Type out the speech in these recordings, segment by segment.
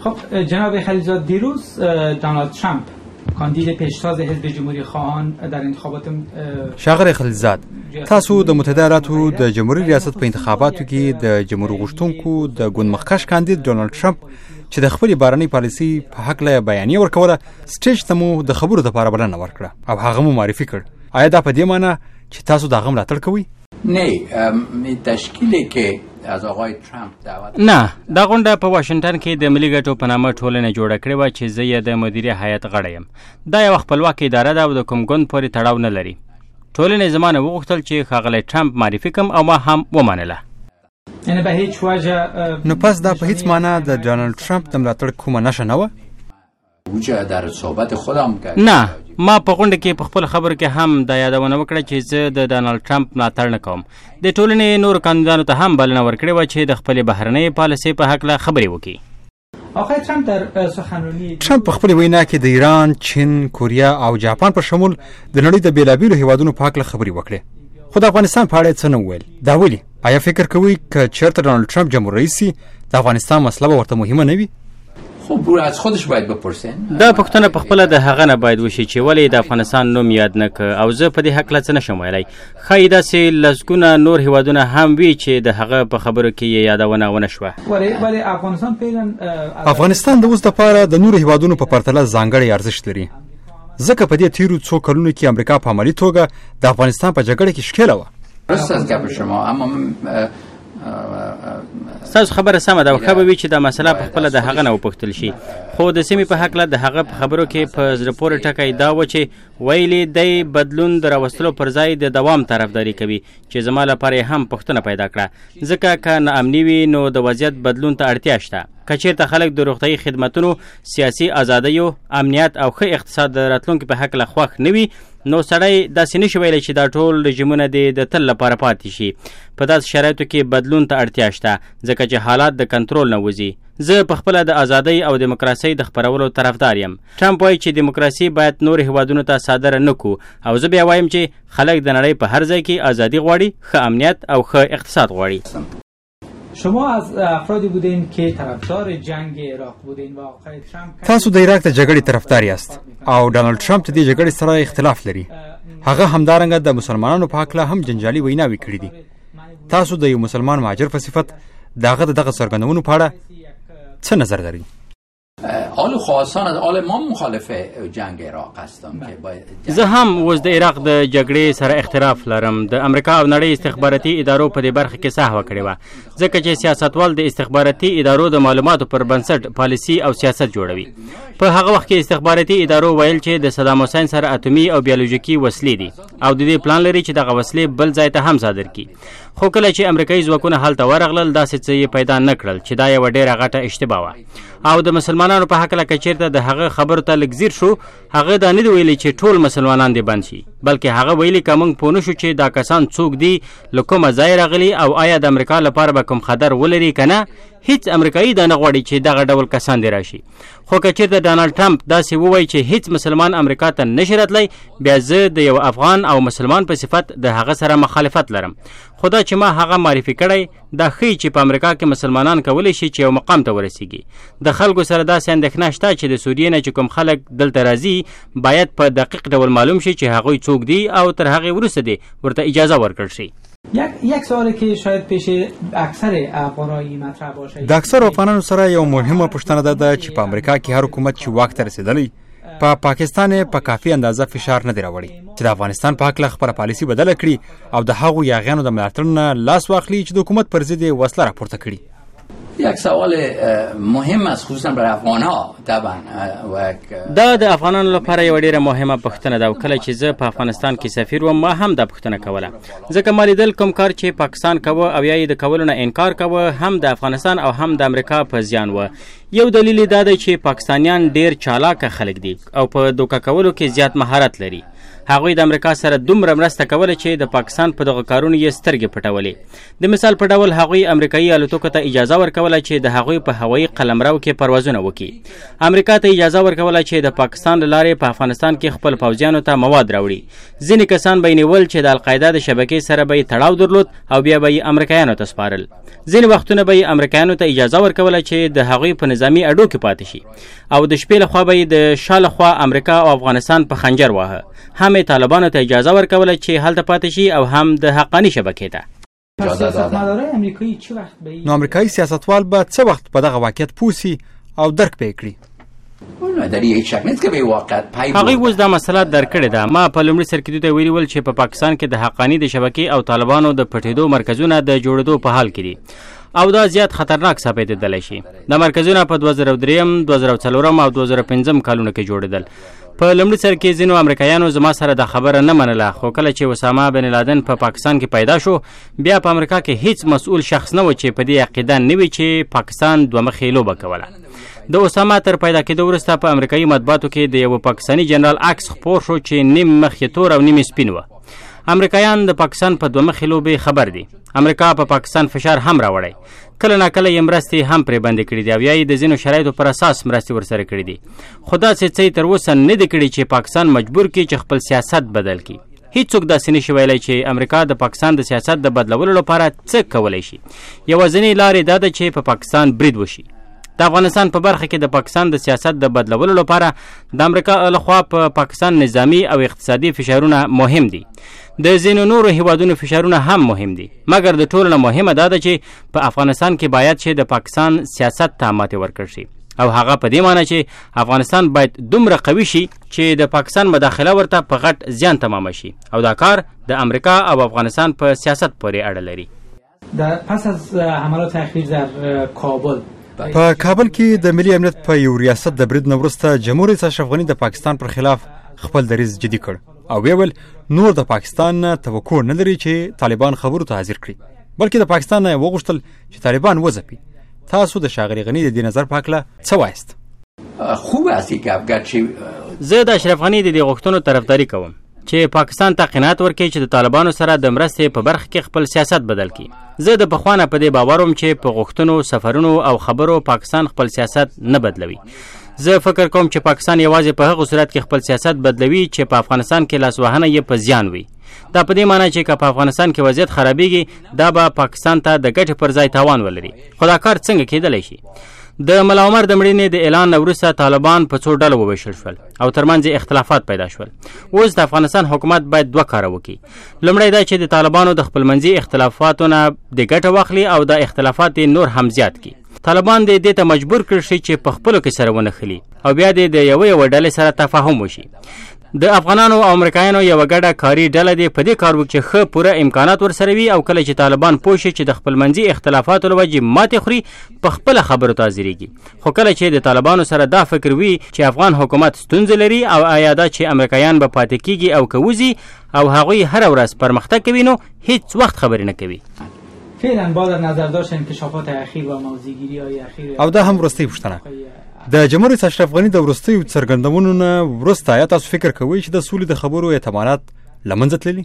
خب جناب خلیزاد دیروز دانالد ترامپ کاندید پیشتاز حزب جمهوری خواهان در انتخابات شاغر خلیزاد تاسو د متحده ایالاتو د جمهوری ریاست په انتخاباتو کې د جمهور غوښتونکو د ګوند مخکښ کاندید ډونالد ترامپ چې د خپلې بارنۍ پالیسي په حق له بیانیه ورکوله سټیج ته مو د خبرو لپاره بلنه ورکړه او هغه مو معرفي کړ آیا دا په دې معنی چې تاسو د هغه ملاتړ کوئ نه تشکیلی که از آقای ترامپ دعوت نه دا غونډه په واشنگټن کې د ملي ګټو په نامه ټولنه جوړه کړې و چې زه یې د مدیري هیئت غړی یم دا یو خپلواک اداره ده او د کوم ګوند پورې تړاو نه لري ټولنې زما نه وغوښتل چې ښاغلی ټرمپ معرفي کم او ما هم ومنله یعنی به هیڅ وجه نو پس دا په هیڅ معنی د ډونالد ټرمپ د ملاتړ کومه نښه نه وه نه ما په غونډه کې په خپل خبر کې هم دا یادونه وکړه چې زه د ډانلډ ټرمپ ملاتړ نه کوم د ټولنې نور کاندیدانو ته هم بلنه ورکړې و چې د خپل بهرنۍ پالیسۍ په حق له خبرې وکړي آقای ترامپ در سخنرانی ترامپ په خپل وینا کې د ایران، چین، کوریا او جاپان پر شمول د نړۍ د بیلابیلو هیوادونو په حق خبرې وکړې خو د افغانستان په اړه څه نه ویل دا ولی آیا فکر کوي که چرته دونالد ترامپ جمهور رئیس سي د افغانستان مسله به ورته مهمه نه وي خب از خودش باید بپرسین دا پوښتنه په خپل د هغه نه باید وشي چې ولې د افغانستان نوم یاد نه ک او زه په دې حق لڅ نه شم ویلای خای دا سه لسګونه نور هوادونه هم وی چې د هغه په خبرو کې یادونه ونه شوه افغانستان د اوس د پاره د نور هوادونو په پرتله ځانګړی ارزښت لري ځکه په دې تیرو څو کلونو کې امریکا په عملی توګه د افغانستان په جګړه کې ښکېله وه ستاسو خبره سمه ده او ښه به وي چې دا مسله په خپله د هغه نه وپوښتل شي خو د سیمې په هکله د هغه په خبرو کې په زړه پورې ټکی دا و چې ویلي دی بدلون د راوستلو پر ځای د دوام طرفداري کوي چې زما لپاره یې هم پوښتنه پیدا کړه ځکه که ناامني وي نو د وضعیت بدلون ته اړتیا شته که چیرته خلک د روغتیايي خدمتونو سیاسي ازادیو امنیت او ښه اقتصاد د راتلونکي په هکله خوښ نه وي نو سړی داسې نشي ویلی چې دا ټول رژیمونه دې د تل لپاره پاتې شي په داسې شرایطو کې بدلون ته اړتیا شته ځکه چې حالات د کنټرول نه وځي زه په خپل د ازادۍ او دیموکراسۍ د خبرولو طرفدار یم ټرمپ وایي چې دیموکراسي باید نور هیوادونو ته صادره نکو او زه بیا وایم چې خلک د نړۍ په هر ځای کې ازادي غواړي، ښه امنیت او ښه اقتصاد غواړي. شما از افرادی بودین که طرفدار جنگ عراق بودین و آقای ترامپ تاسو د عراق د جګړې طرفدار یاست او ډونالد ترامپ د دې جګړې سره اختلاف لري هغه همدارنګه د مسلمانانو په حق له هم جنجالي ویناوي کړې دي تاسو د یو مسلمان مهاجر په صفت داغه دغه څرګندونو په اړه څه نظر لرئ آل خواستان از آل ما مخالف جنگ عراق هستم که باید زه هم اوس د عراق د جګړې سره اختلاف لرم د امریکا او نړۍ استخباراتي ادارو په دې برخه کې سهوه کړې وه ځکه چې سیاستوال د استخباراتي ادارو د معلوماتو پر بنسټ پالیسی او سیاست جوړوي په هغه وخت کې استخباراتي ادارو ویل چې د صدام حسین سره اتومي او بیولوژیکي وسلې دي او د دې پلان لري چې دغه وسلې بل ځای ته هم صادر کړي خو کله چې امریکایي ځواکونه هلته ورغلل داسې څه یې پیدا نه کړل چې دا یوه ډېره غټه اشتباه وه او د مسلمانانو په هکله که چېرته د هغه خبرو ته لږ ځیر شو هغه دا نه دي ویلي چې ټول مسلمانان دې بند شي بلکې هغه ویلي که موږ پوه نه شو چې دا کسان څوک دي له کومه ځای راغلي او آیا د امریکا لپاره به کوم خطر ولري که نه هیڅ امریکایی دا نه غواړي چې دغه ډول کسان دې راشي خو که چېرته ډانلډ ټرمپ داسې ووایي چې هیڅ مسلمان امریکا ته نشي راتلی بیا زه د یو افغان او مسلمان په صفت د هغه سره مخالفت لرم خو دا چې ما هغه معرفي کړی دا ښیي چې په امریکا کې مسلمانان کولی شي چې یو مقام ته ورسیږي د خلکو سره داسې اندېښنه شته چې د سوریې نه چې کوم خلک دلته راځي باید په دقیق ډول معلوم شي چې هغوی څوک دي او تر هغې وروسته دې ورته اجازه ورکړل شي یک سوالی که شاید پیش اکثر افغانایی مطرح باشه د اکثر افغانانو سره یو مهمه پوښتنه ده ده چې په امریکا کې هر حکومت چې واک ته رسیدلی په پاکستان په کافي اندازه فشار نه دی راوړي چې د افغانستان په حق خپل پالیسی بدله کړي او د هغو یاغیانو د ملاتړ نه لاس واخلي چې د حکومت پر ضد وسله راپورته کړي دا د افغانانو لپاره یو ډیره مهمه پښتنه ده او کله چې زه په افغانستان کې سفیر وم ما هم دا پښتنه کوله ځکه ما لیدل کوم کار چې پاکستان کوه او یا یې د کولو نه انکار کوه هم د افغانستان او هم د امریکا په زیان و یو دلیل دا دی چې پاکستانیان ډیر چالاک خلک دي او په دوکه کولو کې زیات مهارت لري هغوی د امریکا سره دومره مرسته کوله چې د پاکستان په دغه کارونو یې سترګې پټولې د مثال په ډول هغوی امریکایي الوتکو ته اجازه ورکوله چې د هغوی په هوایي قلمرو کې پروازونه وکړي امریکا ته اجازه ورکوله چې د پاکستان له لارې په افغانستان کې خپل پوځیانو ته مواد راوړي ځینې کسان به یې نیول چې د القاعده د شبکې سره به یې تړاو درلود او بیا به یې امریکایانو ته سپارل ځینې وختونه به یې امریکایانو ته اجازه ورکوله چې د هغوی په نظامي اډو کې پاتې شي او د شپې لخوا به یې د شا لخوا امریکا او افغانستان په خنجر واهه هم یې طالبانو ته اجازه ورکوله چې هلته پاتې شي او هم د حقاني شبکې ته نو امریکایي سیاستوال به څه وخت په دغه واقعیت پوسی او درک پې کړي هغه اوس دا مسله درکړې ده ما په لومړي سر کې دوی ته ویلي ول چې په پاکستان کې د حقاني د شبکې او طالبانو د پټېدو مرکزونه د جوړېدو په حال کې دي او دا زیات خطرناک ثابتېدلی شي دا مرکزونه په 2003 2004 او 2005 کلونو کې جوړېدل په لمړي سر کې ځینو امریکایانو زما سره دا خبره نه منله خو کله چې اسامه بن لادن په پا پاکستان کې پیدا شو بیا په امریکا کې هیڅ مسؤل شخص نه و چې په دې عقیده نه وي چې پاکستان دوه مخې لوبه کوله د اسامه تر پیدا کېدو وروسته په امریکایي مطبوعاتو کې د یو پاکستاني جنرال عکس خپور شو چې نیم مخ یې تور او نیم سپین و امریکایان د پاکستان په دوه مخې لوبې خبر دي امریکا په پاکستان فشار هم راوړی کله نا کله یې مرستې هم پرې بندې کړې دي او یا یې د ځینو شرایطو پر اساس مرستې ورسره کړې دي خو داسې څه یې تر اوسه نه دي کړي چې پاکستان مجبور کړي چې خپل سیاست بدل کړي هیڅوک داسې نشي ویلی چې امریکا د پاکستان د سیاست د بدلولو لپاره څه کولی شي یوازینۍ لارې دا ده چې په پاکستان برید وشي د افغانستان په برخه کې د پاکستان د سیاست د بدلولو لپاره د امریکا لخوا په پاکستان نظامی او اقتصادي فشارونه مهم دي د ځینو نورو هیوادونو فشارونه هم مهم دي مګر د ټولو نه مهمه دا ده چې په افغانستان کې باید چې د پاکستان سیاست ته ماتې ورکړ شي او هغه په دې معنی چې افغانستان باید دومره قوي شي چې د پاکستان مداخله ورته په غټ زیان تمام شي او دا کار د امریکا او افغانستان په سیاست پورې اړه لري پس از حملات اخیر در کابل په کابل کې د ملي امنیت په یو ریاست د برید نه وروسته جمهور رئیس اشرف غني د پاکستان پر خلاف خپل دریځ جدي کړ او ویل نور د پاکستان نه توقع نه لري چې طالبان خبرو ته حاضر کړي بلکې د پاکستان نه وغوښتل چې طالبان وځپي تاسو د شاغلي غني د دې نظر په هکله څه وایست خوب است که افګر چې زه د اشرف غني د دې غوښتنو طرفداري کوم چې پاکستان ته قناعت ورکړي چې د طالبانو سره د مرستې په برخه کې خپل سیاست بدل کړي زه د پخوانه په دې باور وم چې په غوښتنو سفرونو او خبرو پاکستان خپل سیاست نه بدلوي زه فکر کوم چې پاکستان یوازې په هغه صورت کې خپل سیاست بدلوي چې په افغانستان کې لاسوهنه یې په زیان وي دا په دې معنی چې که په افغانستان کې وضعیت خرابېږي دا به پاکستان ته د ګټې پر ځای تاوان ولري خو دا کار څنګه کېدلی شي د ملا عمر د مړینې د اعلان نه وروسته طالبان په څو ډلو وویشل شول او ترمنځ اختلافات پیدا شول اوس د افغانستان حکومت باید دوه کاره وکړي لومړی دا چې د طالبانو د خپلمنځي اختلافاتو نه د ګټه واخلي او دا اختلافات نور هم زیات کړي طالبان دې دې ته مجبور کړ شي چې په خپل کې سره ونخلي او بیا دې د یو یو ډلې سره تفاهم وشي د افغانانو او امریکایانو یوه ګډه کاري ډله دې په دې کار وکړي چې ښه پوره امکانات ورسره وي او کله چې طالبان پوه شي چې د خپلمنځي اختلافاتو له وجې ماتې خوري په خپله خبرو ته حاضرېږي خو کله چې د طالبانو سره دا فکر وي چې افغان حکومت ستونزې لري او آیا دا چې امریکایان به پاتې کیږي او که وځي او هغوی هره ورځ پرمختګ کوي نو هیڅ وخت خبرې نه کوي فعلا با در نظر داشت انکشافات اخیر و موضعگیری های اخیر او دا هم وروستۍ پوښتنه د جمهوریت اشرف غنی د وروستیو څرګندونو نه وروسته آیا تاسو فکر کوئ چې د سولې د خبرو احتمالات لمنځه تللي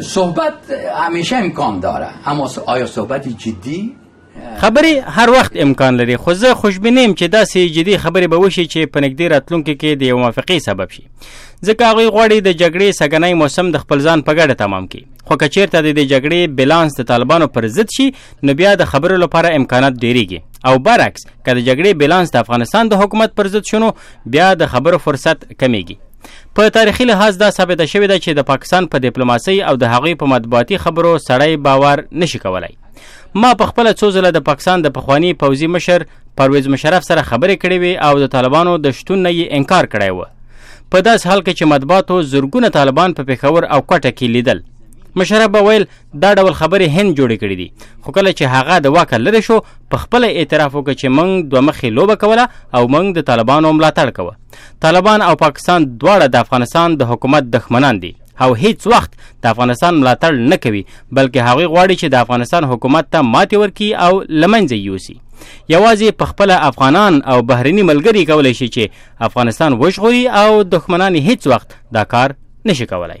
صحبت همیشه امکان داره اما آیا صحبت جدی خبرې هر وخت امکان لري خو زه خوشبینه یم چې داسې جدي خبرې به وشي چې په نږدې راتلونکي کې د یو موافقې سبب شي ځکه هغوی غواړي د جګړې سږنی موسم د خپل ځان په ګټه تمام کړي خو که چیرته د دې جګړې بیلانس د طالبانو پر ضد شي نو بیا د خبرو لپاره امکانات ډیریږي او برعکس که د جګړې بیلانس د افغانستان د حکومت پر ضد شونو بیا د خبرو فرصت کمیږي په تاریخي لحاظ دا ثابته شوې ده چې د پاکستان په دیپلوماسۍ او د هغوی په مطبوعاتي خبرو سړی باور نشي کولای ما په خپل څو ځله د پاکستان د پخوانی پوځي مشر پرویز مشرف سره خبرې کړې وي او د طالبانو د شتون نه یې انکار کړی و په داسې حال کې چې مطبوعاتو زرګونه طالبان په پېښور او کوټه کې لیدل مشرف به ویل دا ډول خبرې هند جوړې کړې دي خو کله چې هغه د واکه لرې شو په خپل اعتراف وکړ چې موږ دوه مخې لوبه کوله او موږ د طالبانو ملاتړ کوه طالبان او پاکستان دواړه د افغانستان د حکومت دښمنان دي او هیڅ وخت د افغانستان ملاتړ نه کوي بلکې هغوی غواړي چې د افغانستان حکومت ته ماتې ورکړي او لمنځه یوسي یوازې په خپل افغانان او بهرني ملګري کولای شي چې افغانستان وژغوري او دښمنان هیڅ وخت دا کار نشي کولای